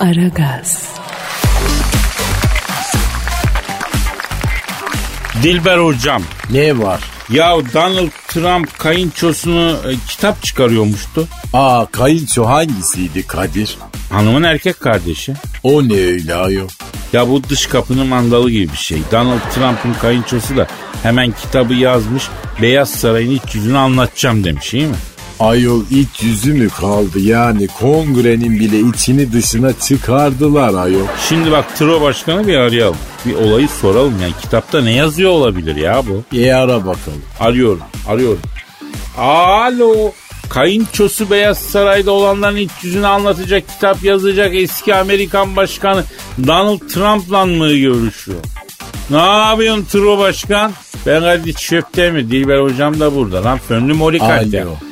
Aragaz, Dilber hocam. Ne var? Ya Donald Trump kayınçosunu e, kitap çıkarıyormuştu. Aa kayınço hangisiydi Kadir? Hanımın erkek kardeşi. O ne öyle ayol? Ya bu dış kapının mandalı gibi bir şey. Donald Trump'ın kayınçosu da hemen kitabı yazmış. Beyaz Saray'ın iç yüzünü anlatacağım demiş iyi mi? Ayol iç yüzü mü kaldı yani kongrenin bile içini dışına çıkardılar ayol. Şimdi bak Tro Başkanı bir arayalım. Bir olayı soralım yani kitapta ne yazıyor olabilir ya bu? E ara bakalım. Arıyorum, arıyorum. Alo. Kayınçosu Beyaz Saray'da olanların iç yüzünü anlatacak kitap yazacak eski Amerikan Başkanı Donald Trump'la mı görüşüyor? Ne yapıyorsun Tro Başkan? Ben hadi çöpte mi? Dilber hocam da burada lan. Fönlü kalite. Alo.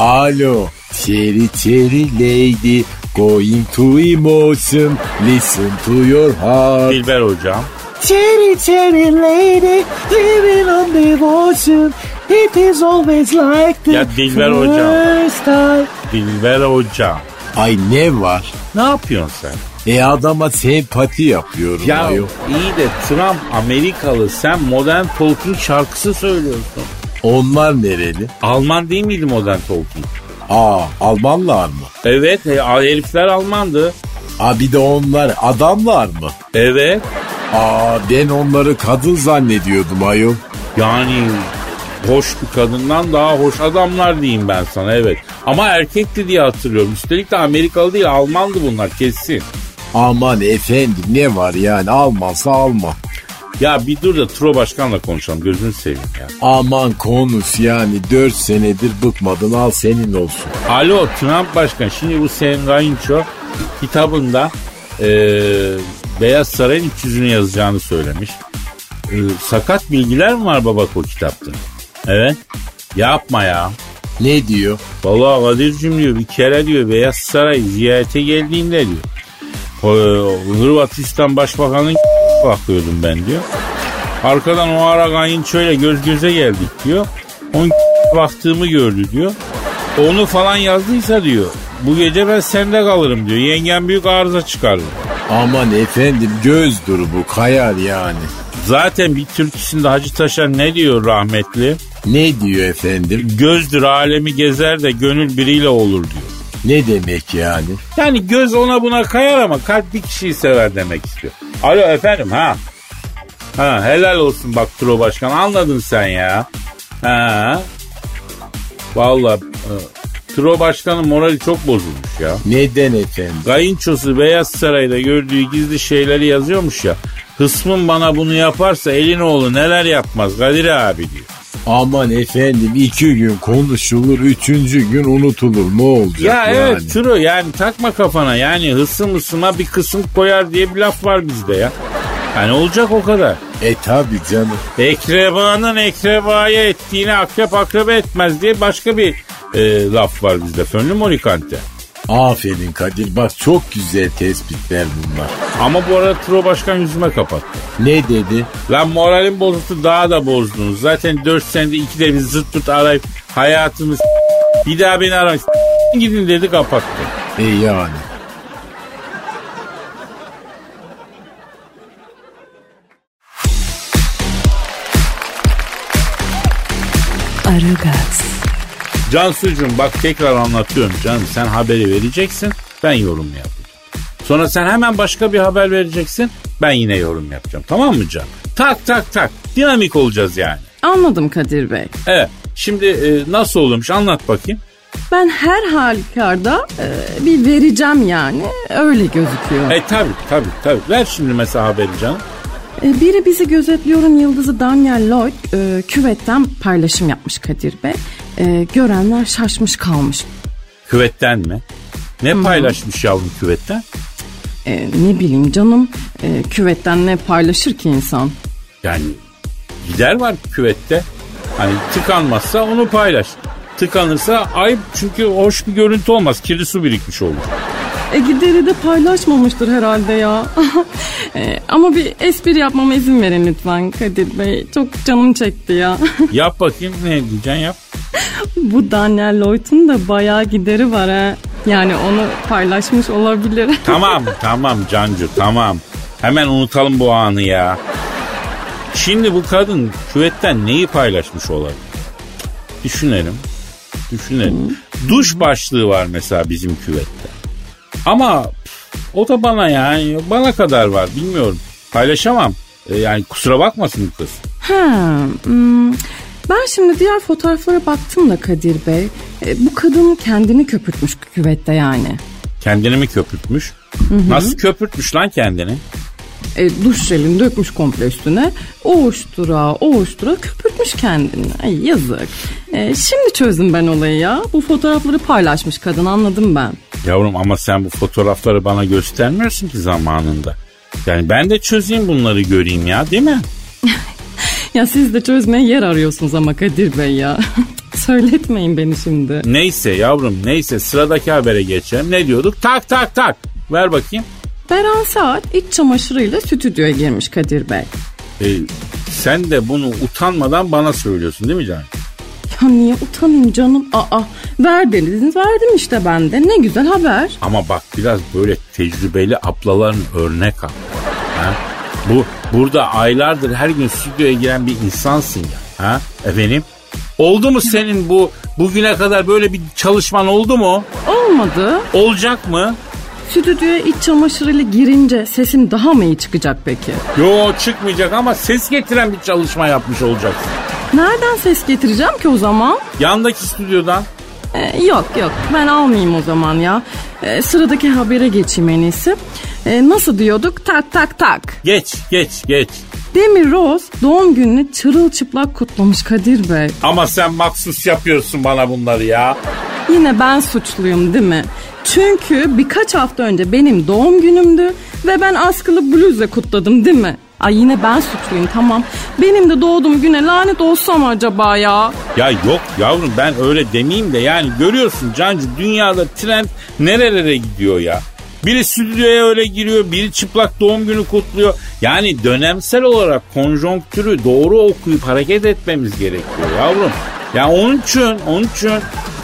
Alo. Cherry cherry lady going to emotion listen to your heart. Dilber hocam. Cherry cherry lady living on devotion it is always like the Ya Dilber hocam. first time. Dilber hocam. Ay ne var? Ne yapıyorsun sen? E adama sempati yapıyorum Ya ayol. iyi de Trump Amerikalı sen modern talking şarkısı söylüyorsun. Onlar nereli? Alman değil miydi modern talking? Aa Almanlar mı? Evet e, herifler Almandı. Aa bir de onlar adamlar mı? Evet. Aa ben onları kadın zannediyordum ayol. Yani hoş bir kadından daha hoş adamlar diyeyim ben sana evet. Ama erkekti diye hatırlıyorum. Üstelik de Amerikalı değil Almandı bunlar kesin. Aman efendim ne var yani almazsa alma. Ya bir dur da Tro Başkan'la konuşalım gözünü seveyim ya. Aman konuş yani 4 senedir bıkmadın al senin olsun. Alo Trump Başkan şimdi bu Sam Gaincho kitabında eee, Beyaz Saray'ın iç yüzünü yazacağını söylemiş. Eee, sakat bilgiler mi var baba o kitapta? Evet. Yapma ya. Ne diyor? Vallahi Kadir'cim diyor bir kere diyor Beyaz Saray ziyarete geldiğinde diyor. Ee, Hırvatistan Başbakanı'nın bakıyordum ben diyor. Arkadan o ara kayınçoyla göz göze geldik diyor. Onun baktığımı gördü diyor. Onu falan yazdıysa diyor. Bu gece ben sende kalırım diyor. Yengem büyük arıza çıkarır. Aman efendim gözdür bu kayar yani. Zaten bir türküsünde Hacı Taşar ne diyor rahmetli? Ne diyor efendim? Gözdür alemi gezer de gönül biriyle olur diyor. Ne demek yani? Yani göz ona buna kayar ama kalp bir kişiyi sever demek istiyor. Alo efendim ha. Ha helal olsun bak Tro Başkan anladın sen ya. Ha. Valla e, Tro Başkan'ın morali çok bozulmuş ya. Neden efendim? Kayınçosu Beyaz Saray'da gördüğü gizli şeyleri yazıyormuş ya. Hısmın bana bunu yaparsa elin oğlu neler yapmaz Kadir abi diyor. Aman efendim iki gün konuşulur üçüncü gün unutulur ne olacak Ya yani? evet Tro yani takma kafana yani hısım hısıma bir kısım koyar diye bir laf var bizde ya. Yani olacak o kadar. E tabi canım. Ekrebanın ekrebaya ettiğini akrep akrebe etmez diye başka bir e, laf var bizde. Fönlü morikante. Aferin Kadir bak çok güzel tespitler bunlar. Ama bu arada Tro Başkan yüzüme kapattı. Ne dedi? Lan moralim bozuldu daha da bozdunuz. Zaten 4 senede ikide bir zıt tut arayıp hayatımız bir daha beni arayın gidin dedi kapattı. E yani. Aragaz, Cansucuğum bak tekrar anlatıyorum canım. Sen haberi vereceksin ben yorum yapacağım. Sonra sen hemen başka bir haber vereceksin ben yine yorum yapacağım. Tamam mı canım? Tak tak tak. Dinamik olacağız yani. Anladım Kadir Bey. Evet. Şimdi e, nasıl olurmuş anlat bakayım. Ben her halükarda e, bir vereceğim yani. Öyle gözüküyor. E tabi tabi tabi. Ver şimdi mesela haberi canım. E, biri bizi gözetliyorum yıldızı Daniel Lloyd e, küvetten paylaşım yapmış Kadir Bey. E, görenler şaşmış kalmış. Küvetten mi? Ne paylaşmış yavrum küvetten? E, ne bileyim canım e, küvetten ne paylaşır ki insan? Yani gider var küvette. Hani tıkanmazsa onu paylaş. Tıkanırsa ayıp çünkü hoş bir görüntü olmaz. Kirli su birikmiş olur. E, gideri de paylaşmamıştır herhalde ya. E, ama bir espri yapmama izin verin lütfen Kadir Bey. Çok canım çekti ya. Yap bakayım ne diyeceksin yap. Bu Daniel Lloyd'un da bayağı gideri var ha. Yani onu paylaşmış olabilir. Tamam tamam Cancu tamam. Hemen unutalım bu anı ya. Şimdi bu kadın küvetten neyi paylaşmış olabilir? Düşünelim. Düşünelim. Duş başlığı var mesela bizim küvette. Ama o da bana yani bana kadar var bilmiyorum. Paylaşamam. E, yani kusura bakmasın kız. Ha, hmm, ben şimdi diğer fotoğraflara baktım da Kadir Bey. E, bu kadın kendini köpürtmüş küvette yani. Kendini mi köpürtmüş? Nasıl köpürtmüş lan kendini? E, duş jelini dökmüş komple üstüne. Oğuştura oğuştura köpürtmüş kendini. Ay yazık. E, şimdi çözdüm ben olayı ya. Bu fotoğrafları paylaşmış kadın anladım ben. Yavrum ama sen bu fotoğrafları bana göstermiyorsun ki zamanında. Yani ben de çözeyim bunları göreyim ya değil mi? Ya siz de çözmeye yer arıyorsunuz ama Kadir Bey ya. Söyletmeyin beni şimdi. Neyse yavrum neyse sıradaki habere geçelim. Ne diyorduk? Tak tak tak. Ver bakayım. Beren Saat iç çamaşırıyla stüdyoya girmiş Kadir Bey. E, sen de bunu utanmadan bana söylüyorsun değil mi canım? Ya niye utanayım canım? Aa ver dediniz verdim işte ben de. Ne güzel haber. Ama bak biraz böyle tecrübeli ablaların örnek al. Ha? Bu burada aylardır her gün stüdyoya giren bir insansın ya. Ha? Efendim? Oldu mu senin bu bugüne kadar böyle bir çalışman oldu mu? Olmadı. Olacak mı? Stüdyoya iç çamaşırıyla girince sesim daha mı iyi çıkacak peki? Yo çıkmayacak ama ses getiren bir çalışma yapmış olacaksın. Nereden ses getireceğim ki o zaman? Yandaki stüdyodan. Ee, yok yok ben almayayım o zaman ya. Ee, sıradaki habere geçeyim en iyisi. Ee, nasıl diyorduk? Tak tak tak. Geç geç geç. Demir Rose doğum gününü çırılçıplak kutlamış Kadir Bey. Ama sen maksus yapıyorsun bana bunları ya. Yine ben suçluyum değil mi? Çünkü birkaç hafta önce benim doğum günümdü ve ben askılı bluzla kutladım değil mi? Ay yine ben suçluyum tamam. Benim de doğduğum güne lanet olsam acaba ya? Ya yok yavrum ben öyle demeyeyim de yani görüyorsun Cancı dünyada trend nerelere gidiyor ya. Biri stüdyoya öyle giriyor, biri çıplak doğum günü kutluyor. Yani dönemsel olarak konjonktürü doğru okuyup hareket etmemiz gerekiyor yavrum. Ya onun için, onun için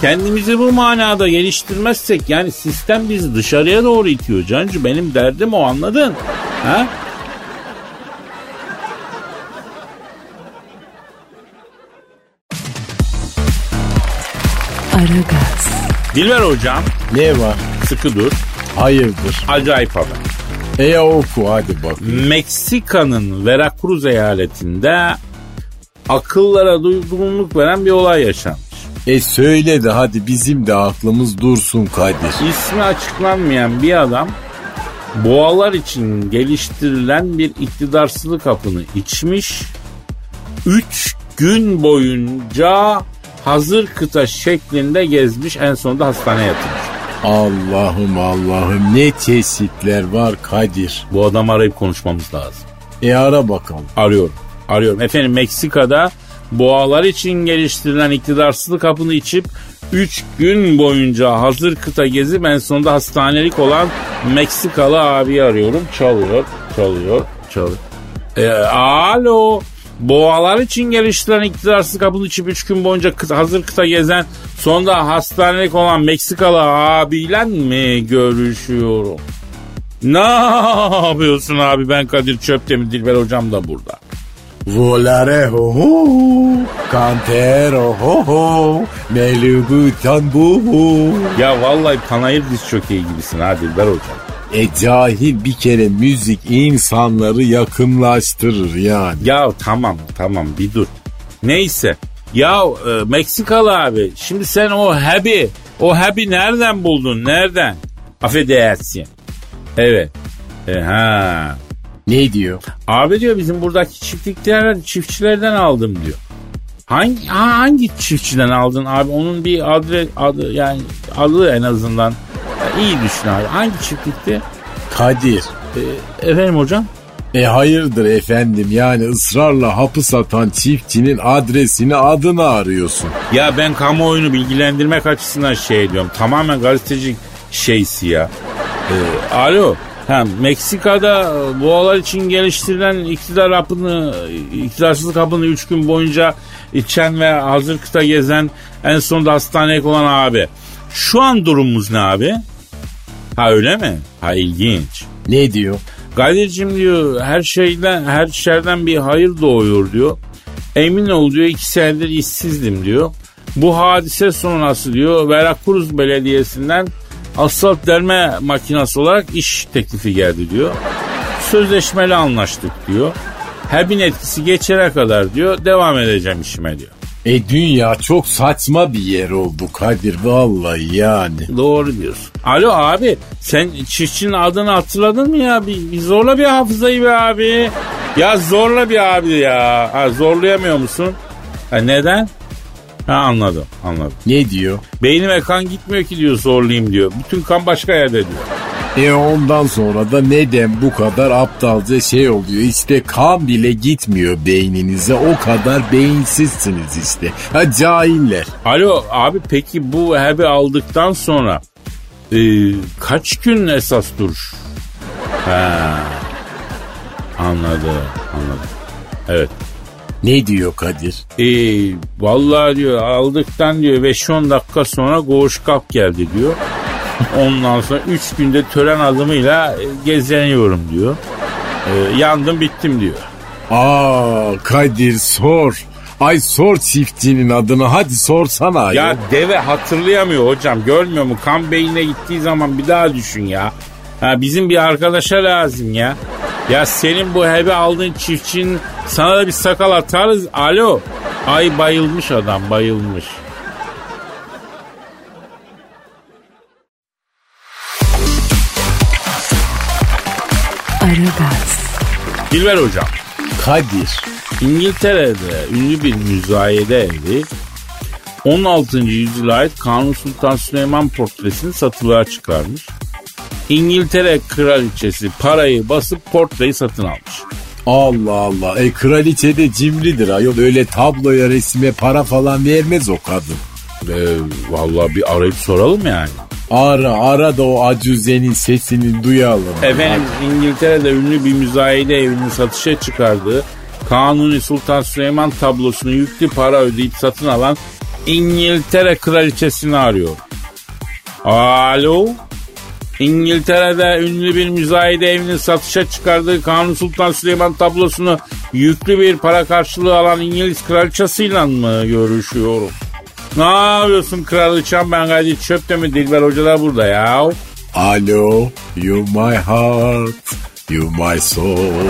kendimizi bu manada geliştirmezsek yani sistem bizi dışarıya doğru itiyor Cancı. Benim derdim o anladın? Ha? Aragaz, Dilber hocam Ne var? sıkı dur. Hayırdır? Acayip haber. E oku hadi bak. Meksika'nın Veracruz eyaletinde akıllara duygunluk veren bir olay yaşanmış. E söyle de hadi bizim de aklımız dursun Kadir. İsmi açıklanmayan bir adam boğalar için geliştirilen bir iktidarsızlık hapını içmiş. Üç gün boyunca hazır kıta şeklinde gezmiş en sonunda hastaneye yatırmış. Allah'ım Allah'ım ne çeşitler var Kadir. Bu adamı arayıp konuşmamız lazım. E ara bakalım. Arıyorum. Arıyorum. Efendim Meksika'da boğalar için geliştirilen iktidarsızlık hapını içip 3 gün boyunca hazır kıta gezip en sonunda hastanelik olan Meksikalı abi arıyorum. Çalıyor, çalıyor, çalıyor. E, alo. Boğalar için geliştirilen iktidarsızlık hapını içip 3 gün boyunca kıta, hazır kıta gezen sonunda hastanelik olan Meksikalı abiyle mi görüşüyorum? Ne yapıyorsun abi ben Kadir Çöptemir Dilber hocam da burada. Volare ho ho, cantero ho ho, melugu tambu ho. Ya vallahi panayır diz çökeği gibisin ha Dilber hocam. E cahil bir kere müzik insanları yakınlaştırır yani. Ya tamam tamam bir dur. Neyse. Ya e, Meksikalı abi şimdi sen o happy o happy nereden buldun nereden? Affedersin. Evet. E, ha. Ne diyor? Abi diyor bizim buradaki çiftlikler çiftçilerden aldım diyor. Hangi ha, hangi çiftçiden aldın abi? Onun bir adres adı yani adı en azından Ya iyi düşün abi. Hangi çiftlikti? Kadir. E, efendim hocam? E hayırdır efendim yani ısrarla hapı satan çiftçinin adresini adını arıyorsun. Ya ben kamuoyunu bilgilendirmek açısından şey diyorum. Tamamen gazetecilik şeysi ya. Ee, alo. Ha, Meksika'da e, boğalar için geliştirilen iktidar hapını, iktidarsızlık hapını 3 gün boyunca içen ve hazır kıta gezen en sonunda hastaneye olan abi. Şu an durumumuz ne abi? Ha öyle mi? Ha ilginç. Ne diyor? Kadir'cim diyor her şeyden her şerden bir hayır doğuyor diyor. Emin ol diyor iki senedir işsizdim diyor. Bu hadise sonrası diyor Veracruz Belediyesi'nden asfalt delme makinası olarak iş teklifi geldi diyor. Sözleşmeli anlaştık diyor. Her bin etkisi geçene kadar diyor devam edeceğim işime diyor. E dünya çok saçma bir yer oldu Kadir vallahi yani. Doğru diyorsun. Alo abi sen çiftçinin adını hatırladın mı ya? Bir, bir zorla bir hafızayı be abi. Ya zorla bir abi ya. Ha, zorlayamıyor musun? Ha, neden? Ha anladım anladım. Ne diyor? Beynime kan gitmiyor ki diyor zorlayayım diyor. Bütün kan başka yerde diyor. E ondan sonra da neden bu kadar aptalca şey oluyor? İşte kan bile gitmiyor beyninize o kadar beyinsizsiniz işte. Ha cahiller. Alo abi peki bu hebi aldıktan sonra e, kaç gün esas duruş? Ha. Anladım anladım. Evet. Ne diyor Kadir? E, vallahi diyor aldıktan diyor 5-10 dakika sonra koğuş kalk geldi diyor. Ondan sonra 3 günde tören adımıyla e, gezeniyorum diyor. E, yandım bittim diyor. Aa Kadir sor. Ay sor çiftçinin adını hadi sorsana. Ya deve hatırlayamıyor hocam görmüyor mu? Kan beynine gittiği zaman bir daha düşün ya. Ha, bizim bir arkadaşa lazım ya. Ya senin bu hebe aldığın çiftçinin sana da bir sakal atarız. Alo. Ay bayılmış adam bayılmış. Aragaz, Dilber hocam. Kadir. İngiltere'de ünlü bir müzayede evi 16. yüzyıla ait Kanuni Sultan Süleyman portresini satılığa çıkarmış. İngiltere kraliçesi parayı basıp portreyi satın almış. Allah Allah. E kraliçe de cimridir ayol. Öyle tabloya resime para falan vermez o kadın. Ee, vallahi bir arayıp soralım yani. Ara ara da o acüzenin sesini duyalım. Efendim İngiltere'de ünlü bir müzayede evinin satışa çıkardığı Kanuni Sultan Süleyman tablosunu yüklü para ödeyip satın alan İngiltere kraliçesini arıyor. Alo? İngiltere'de ünlü bir müzayede evinin satışa çıkardığı Kanuni Sultan Süleyman tablosunu yüklü bir para karşılığı alan İngiliz kraliçesiyle mı görüşüyorum? Ne yapıyorsun kraliçem ben Kadir Çöp'te Dilber Hoca da burada ya. Alo, you my heart, you my soul.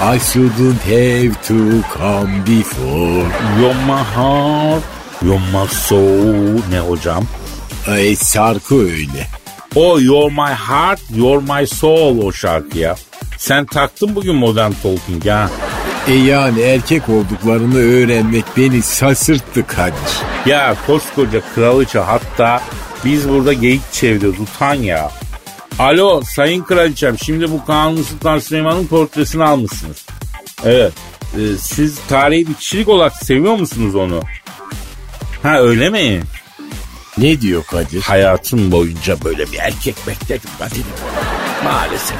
I shouldn't have to come before. You're my heart, you're my soul. Ne hocam? E, şarkı öyle. O You're my heart, you're my soul o şarkı ya. Sen taktın bugün modern talking ha. E yani erkek olduklarını öğrenmek beni şaşırttı Kadir. Ya koskoca kraliçe hatta biz burada geyik çeviriyoruz utan ya. Alo sayın kraliçem şimdi bu Kanuni Sultan Süleyman'ın portresini almışsınız. Evet. Ee, siz tarihi bir kişilik olarak seviyor musunuz onu? Ha öyle mi? Ne diyor Kadir? Hayatım boyunca böyle bir erkek bekledim Kadir'im. Maalesef.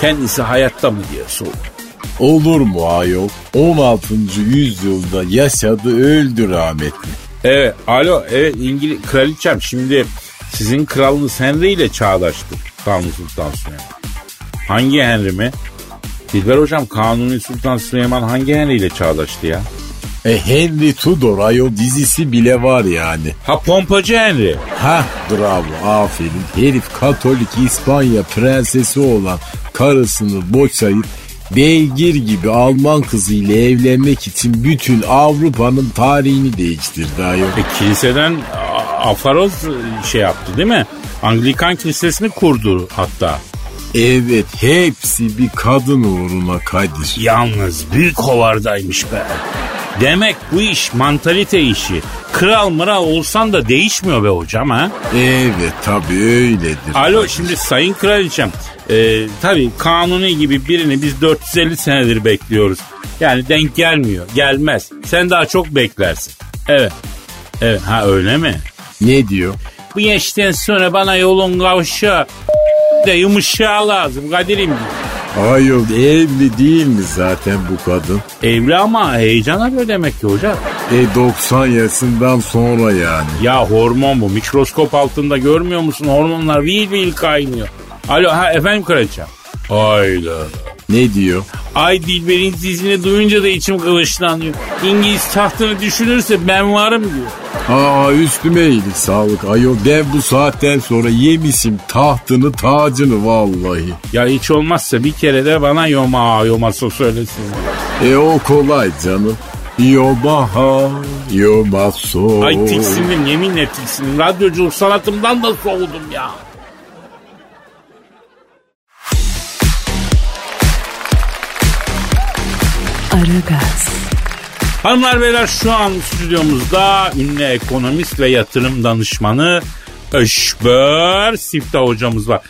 Kendisi hayatta mı diye sordum. Olur mu ayol? 16. yüzyılda yaşadı öldü rahmetli. Evet alo evet İngiliz kraliçem şimdi sizin kralınız Henry ile çağdaştı Kanuni Sultan Süleyman. Hangi Henry mi? Dilber hocam Kanuni Sultan Süleyman hangi Henry ile çağdaştı ya? E Henry Tudor ayol dizisi bile var yani. Ha pompacı Henry. Ha bravo aferin. Herif Katolik İspanya prensesi olan karısını boşayıp beygir gibi Alman kızıyla evlenmek için bütün Avrupa'nın tarihini değiştirdi ayol. E, kiliseden afaroz şey yaptı değil mi? Anglikan kilisesini kurdu hatta. Evet hepsi bir kadın uğruna Kadir. Yalnız büyük hovardaymış be. Demek bu iş mantalite işi. Kral mıral olsan da değişmiyor be hocam ha. Evet tabii öyledir. Alo şimdi sayın kraliçem. E, tabii kanuni gibi birini biz 450 senedir bekliyoruz. Yani denk gelmiyor. Gelmez. Sen daha çok beklersin. Evet. Evet ha öyle mi? Ne diyor? Bu yaştan sonra bana yolun kavşağı de yumuşağı lazım Kadir'im. Ayol evli değil mi zaten bu kadın? Evli ama heyecan arıyor demek ki hocam. E 90 yaşından sonra yani. Ya hormon bu. Mikroskop altında görmüyor musun? Hormonlar vil vil kaynıyor. Alo ha efendim kraliçem. Hayda. Ne diyor? Ay Dilber'in dizini duyunca da içim kılıçlanıyor. İngiliz tahtını düşünürse ben varım diyor. Aa üstüme iyilik sağlık ayol. Ben bu saatten sonra yemişim tahtını tacını vallahi. Ya hiç olmazsa bir kere de bana yoma yomasa söylesin. E o kolay canım. Yomaha, yomaso. Ay tiksindim yeminle tiksindim. Radyoculuk sanatımdan da soğudum ya. Aragaz, Hanımlar beyler şu an stüdyomuzda ünlü ekonomist ve yatırım danışmanı Eşber Siftah hocamız var.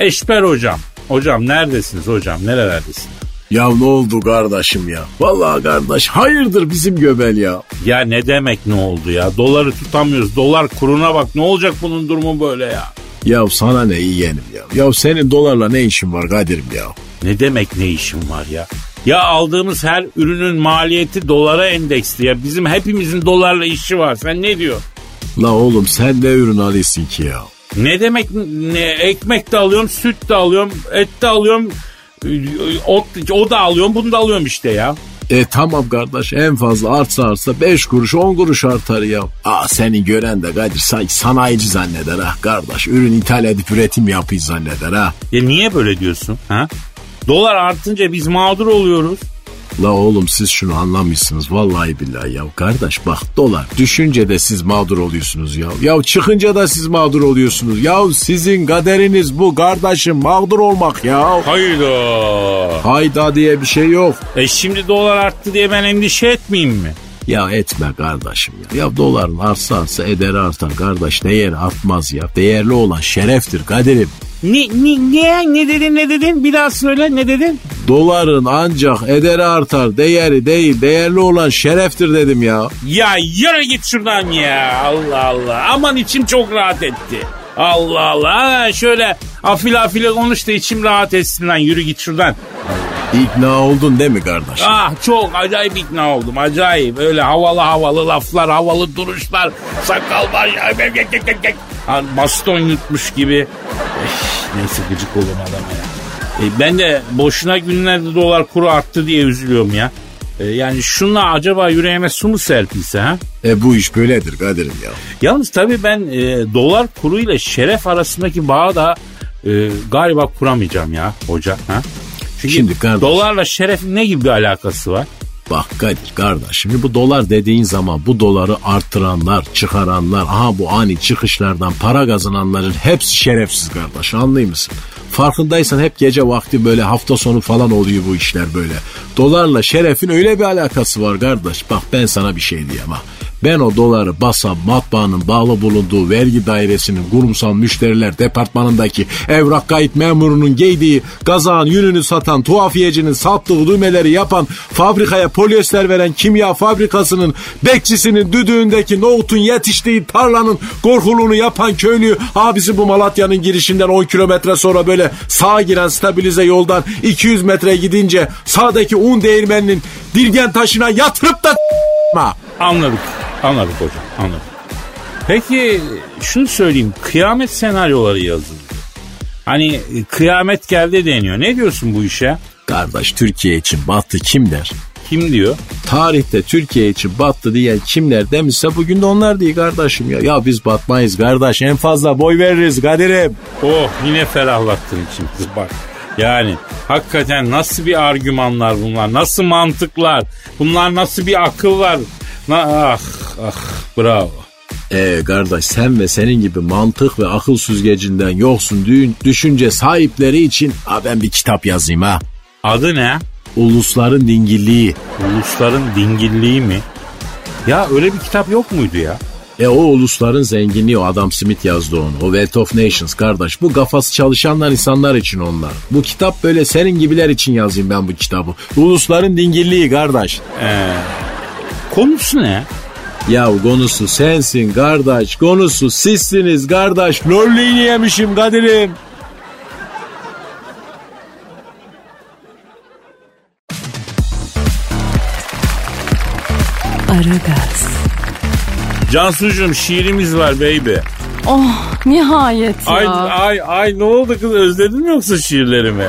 Eşber hocam. Hocam neredesiniz hocam? Nerelerdesiniz? Ya ne oldu kardeşim ya? Vallahi kardeş hayırdır bizim göbel ya. Ya ne demek ne oldu ya? Doları tutamıyoruz. Dolar kuruna bak. Ne olacak bunun durumu böyle ya? Ya sana ne yeğenim ya. Ya senin dolarla ne işin var Kadir'im ya? Ne demek ne işim var ya? Ya aldığımız her ürünün maliyeti dolara endeksli ya. Bizim hepimizin dolarla işi var. Sen ne diyor? La oğlum sen ne ürün alıyorsun ki ya? Ne demek ne ekmek de alıyorum, süt de alıyorum, et de alıyorum, o, o da alıyorum, bunu da alıyorum işte ya. E tamam kardeş en fazla artsa artsa 5 kuruş 10 kuruş artar ya. Aa seni gören de Kadir sanki sanayici zanneder ha kardeş. Ürün ithal edip üretim yapıyor zanneder ha. Ya niye böyle diyorsun ha? Dolar artınca biz mağdur oluyoruz. La oğlum siz şunu anlamışsınız vallahi billahi ya. Kardeş bak dolar düşünce de siz mağdur oluyorsunuz ya. Ya çıkınca da siz mağdur oluyorsunuz. Ya sizin kaderiniz bu kardeşim mağdur olmak ya. Hayda. Hayda diye bir şey yok. E şimdi dolar arttı diye ben endişe etmeyeyim mi? Ya etme kardeşim ya. Ya doların artsa artsa ederi artar kardeş. Değeri artmaz ya. Değerli olan şereftir kaderim. Ne, ne, ne, ne dedin ne dedin? Bir daha söyle ne dedin? Doların ancak ederi artar. Değeri değil. Değerli olan şereftir dedim ya. Ya yürü git şuradan ya. Allah Allah. Aman içim çok rahat etti. Allah Allah. Şöyle afil afile konuş da içim rahat etsin lan. Yürü git şuradan. İkna oldun değil mi kardeş? Ah çok acayip ikna oldum. Acayip. Öyle havalı havalı laflar, havalı duruşlar. Sakal var ya. Ha, Baston yutmuş gibi. Eh, neyse gıcık olun adama ya. E, ben de boşuna günlerde dolar kuru arttı diye üzülüyorum ya. E, yani şunla acaba yüreğime su mu serpilse ha? E bu iş böyledir kaderim ya. Yalnız tabii ben e, dolar kuru ile şeref arasındaki bağı da e, galiba kuramayacağım ya hoca. Ha? Çünkü Şimdi kardeş- dolarla şerefin ne gibi bir alakası var? Bak kardeş şimdi bu dolar dediğin zaman bu doları artıranlar, çıkaranlar, aha bu ani çıkışlardan para kazananların hepsi şerefsiz kardeş anlıyor musun? Farkındaysan hep gece vakti böyle hafta sonu falan oluyor bu işler böyle. Dolarla şerefin öyle bir alakası var kardeş. Bak ben sana bir şey diyeyim ha. Ben o doları basam matbaanın bağlı bulunduğu vergi dairesinin kurumsal müşteriler departmanındaki evrak kayıt memurunun giydiği gazağın yününü satan tuhafiyecinin sattığı düğmeleri yapan fabrikaya polyester veren kimya fabrikasının bekçisinin düdüğündeki nohutun yetiştiği tarlanın korkuluğunu yapan köylü abisi bu Malatya'nın girişinden 10 kilometre sonra böyle sağa giren stabilize yoldan 200 metre gidince sağdaki un değirmeninin dirgen taşına yatırıp da. Anladık. Anladık hocam. Anladık. Peki şunu söyleyeyim. Kıyamet senaryoları yazılıyor. Hani kıyamet geldi deniyor. Ne diyorsun bu işe? Kardeş Türkiye için battı kim der? Kim diyor? Tarihte Türkiye için battı diyen kimler demişse bugün de onlar değil kardeşim ya. Ya biz batmayız kardeş en fazla boy veririz Kadir'im. Oh yine ferahlattın içimizi bak. Yani hakikaten nasıl bir argümanlar bunlar? Nasıl mantıklar? Bunlar nasıl bir akıllar? Na, ah ah bravo. Ee kardeş sen ve senin gibi mantık ve akıl süzgecinden yoksun düğün, düşünce sahipleri için ha ben bir kitap yazayım ha. Adı ne? Ulusların dingilliği. Ulusların dingilliği mi? Ya öyle bir kitap yok muydu ya? E o ulusların zenginliği o Adam Smith yazdı onu. O Wealth of Nations kardeş. Bu kafası çalışanlar insanlar için onlar. Bu kitap böyle senin gibiler için yazayım ben bu kitabı. Ulusların dingilliği kardeş. Konusu ne? Ya konusu sensin kardeş. Konusu sizsiniz kardeş. Lolliğini yemişim Kadir'im. Aragaz, Cansucuğum şiirimiz var baby. Oh nihayet ya. Ay, ay, ay ne oldu kız özledin mi yoksa şiirlerimi?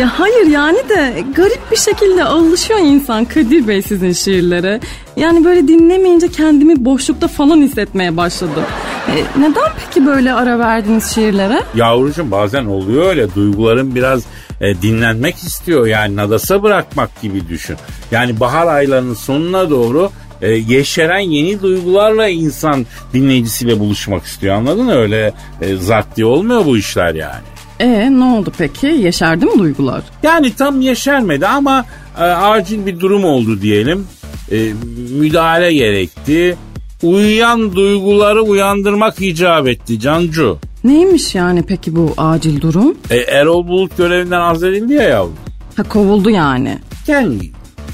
Ya hayır yani de garip bir şekilde alışıyor insan Kadir Bey sizin şiirlere. Yani böyle dinlemeyince kendimi boşlukta falan hissetmeye başladım. E, neden peki böyle ara verdiniz şiirlere? Yavrucuğum bazen oluyor öyle duyguların biraz e, dinlenmek istiyor yani nadasa bırakmak gibi düşün. Yani bahar aylarının sonuna doğru e, yeşeren yeni duygularla insan dinleyicisiyle buluşmak istiyor anladın mı? Öyle e, zart diye olmuyor bu işler yani. E ne oldu peki? Yeşerdi mi duygular? Yani tam yeşermedi ama e, acil bir durum oldu diyelim. E, müdahale gerekti. Uyuyan duyguları uyandırmak icap etti Cancu. Neymiş yani peki bu acil durum? E, Erol Bulut görevinden azledildi ya yavrum. Ha kovuldu yani. Yani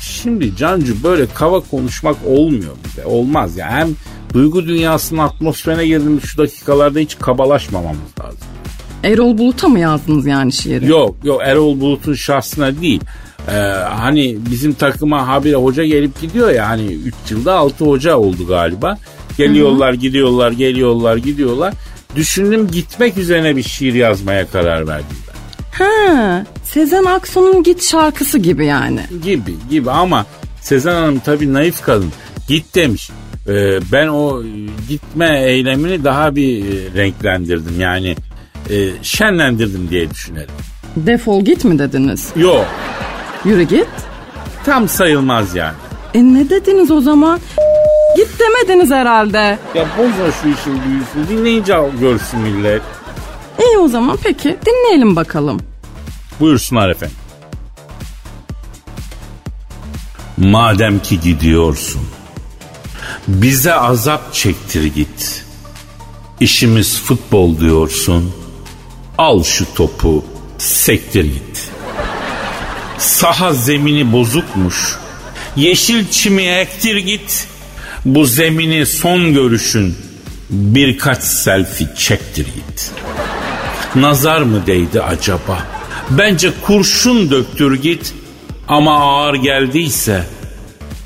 şimdi Cancu böyle kava konuşmak olmuyor bize. Olmaz ya. Hem duygu dünyasının atmosferine girdiğimiz şu dakikalarda hiç kabalaşmamamız lazım. Erol Bulut'a mı yazdınız yani şiiri? Yok yok Erol Bulut'un şahsına değil. Ee, hani bizim takıma habire hoca gelip gidiyor ya hani 3 yılda 6 hoca oldu galiba. Geliyorlar gidiyorlar geliyorlar gidiyorlar. Düşündüm gitmek üzerine bir şiir yazmaya karar verdim ben. Ha, Sezen Aksu'nun Git şarkısı gibi yani. Gibi gibi ama Sezen Hanım tabii naif kadın. Git demiş. Ee, ben o gitme eylemini daha bir e, renklendirdim yani e, şenlendirdim diye düşünelim. Defol git mi dediniz? Yok Yürü git. tam sayılmaz yani. E ne dediniz o zaman? Git demediniz herhalde. Ya bozma şu işin büyüsünü dinleyince görsün millet. İyi o zaman peki dinleyelim bakalım. Buyursunlar efendim. Madem ki gidiyorsun, bize azap çektir git. İşimiz futbol diyorsun, al şu topu, sektir git. Saha zemini bozukmuş, yeşil çimi ektir git. Bu zemini son görüşün, birkaç selfie çektir git. Nazar mı değdi acaba? Bence kurşun döktür git ama ağır geldiyse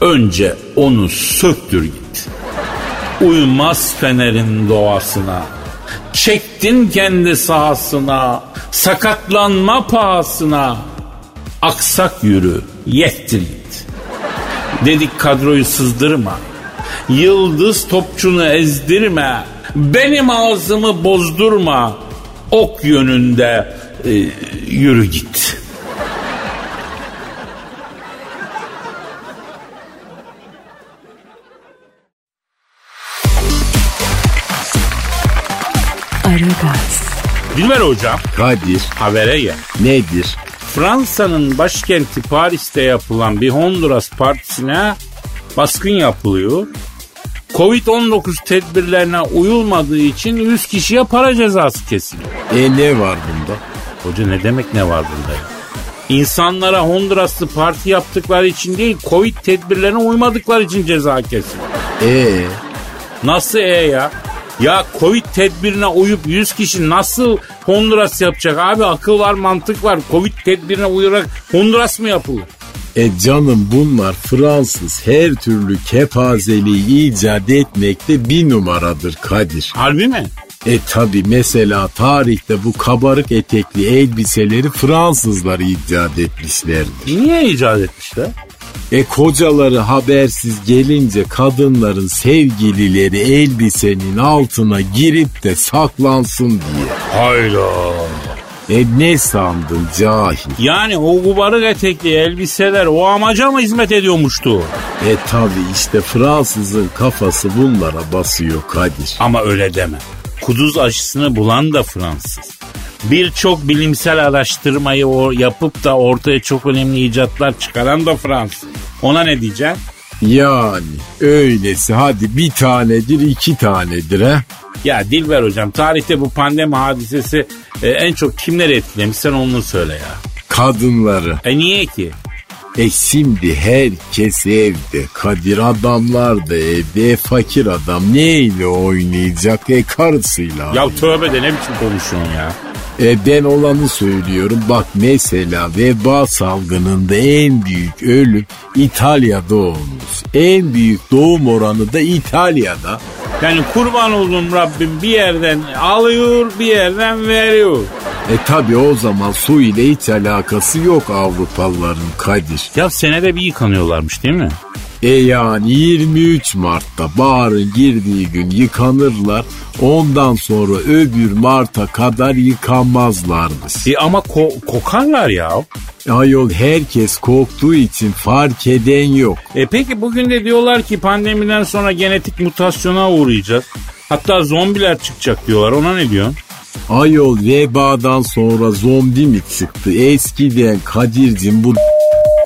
önce onu söktür git. Uymaz fenerin doğasına. Çektin kendi sahasına. Sakatlanma pahasına. Aksak yürü, yettir git. Dedik kadroyu sızdırma. Yıldız topçunu ezdirme. Benim ağzımı bozdurma. Ok yönünde e, yürü git. Dilber hocam Kadir habere gel. nedir? Fransa'nın başkenti Paris'te yapılan bir Honduras partisine baskın yapılıyor. Covid-19 tedbirlerine uyulmadığı için 100 kişiye para cezası kesiliyor. E ne var bunda? Hoca ne demek ne var bunda ya? İnsanlara Honduraslı parti yaptıkları için değil Covid tedbirlerine uymadıkları için ceza kesiliyor. E Nasıl e ya? Ya Covid tedbirine uyup 100 kişi nasıl Honduras yapacak abi? Akıl var mantık var. Covid tedbirine uyarak Honduras mı yapılır? E canım bunlar Fransız her türlü kepazeliği icat etmekte bir numaradır Kadir. Harbi mi? E tabi mesela tarihte bu kabarık etekli elbiseleri Fransızlar icat etmişlerdir. Niye icat etmişler? E kocaları habersiz gelince kadınların sevgilileri elbisenin altına girip de saklansın diye. Hayda. E ne sandın cahil? Yani o kubarık etekli elbiseler o amaca mı hizmet ediyormuştu? E tabi işte Fransızın kafası bunlara basıyor Kadir. Ama öyle deme. Kuduz aşısını bulan da Fransız. Birçok bilimsel araştırmayı o yapıp da ortaya çok önemli icatlar çıkaran da Fransız. Ona ne diyeceksin? Yani öylesi hadi bir tanedir iki tanedir ha. Ya Dilber hocam tarihte bu pandemi hadisesi e, en çok kimleri etkilemiş sen onu söyle ya. Kadınları. E niye ki? E şimdi herkes evde. Kadir adamlar da evde. E, fakir adam neyle oynayacak? E karısıyla. Ya tövbe de ne biçim konuşuyorsun ya? E ben olanı söylüyorum. Bak mesela veba salgınında en büyük ölüm İtalya'da olmuş. En büyük doğum oranı da İtalya'da. Yani kurban oldum Rabbim bir yerden alıyor bir yerden veriyor. E tabi o zaman su ile hiç alakası yok Avrupalıların Kadir. Ya senede bir yıkanıyorlarmış değil mi? E yani 23 Mart'ta baharın girdiği gün yıkanırlar. Ondan sonra öbür Mart'a kadar yıkanmazlarmış. E ama ko- kokarlar ya. Ayol herkes korktuğu için fark eden yok. E peki bugün de diyorlar ki pandemiden sonra genetik mutasyona uğrayacağız. Hatta zombiler çıkacak diyorlar. Ona ne diyorsun? Ayol vebadan sonra zombi mi çıktı? Eskiden Kadir'cim bu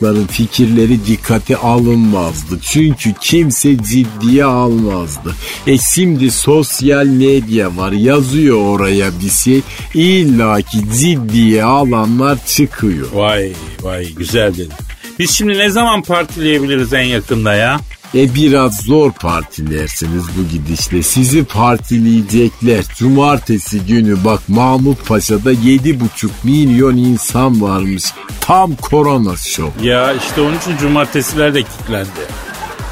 ların fikirleri dikkate alınmazdı. Çünkü kimse ciddiye almazdı. E şimdi sosyal medya var yazıyor oraya bir şey. İlla ki ciddiye alanlar çıkıyor. Vay vay güzel dedin. Biz şimdi ne zaman partileyebiliriz en yakında ya? E biraz zor partilersiniz bu gidişle. Sizi partileyecekler. Cumartesi günü bak Mahmut Paşa'da 7,5 milyon insan varmış. Tam korona show. Ya işte onun için cumartesiler de kilitlendi.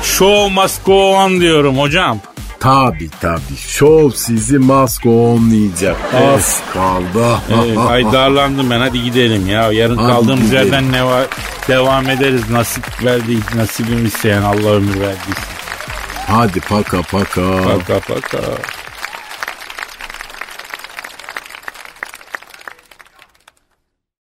Show must go on diyorum hocam. Tabi tabi. Show sizi masko olmayacak. Az kaldı. Evet, ay darlandım ben hadi gidelim ya. Yarın Hadi kaldığımız gidelim. yerden ne var devam ederiz. Nasip verdi, nasibim isteyen Allah ömür verdiyse. Hadi paka paka. Paka paka.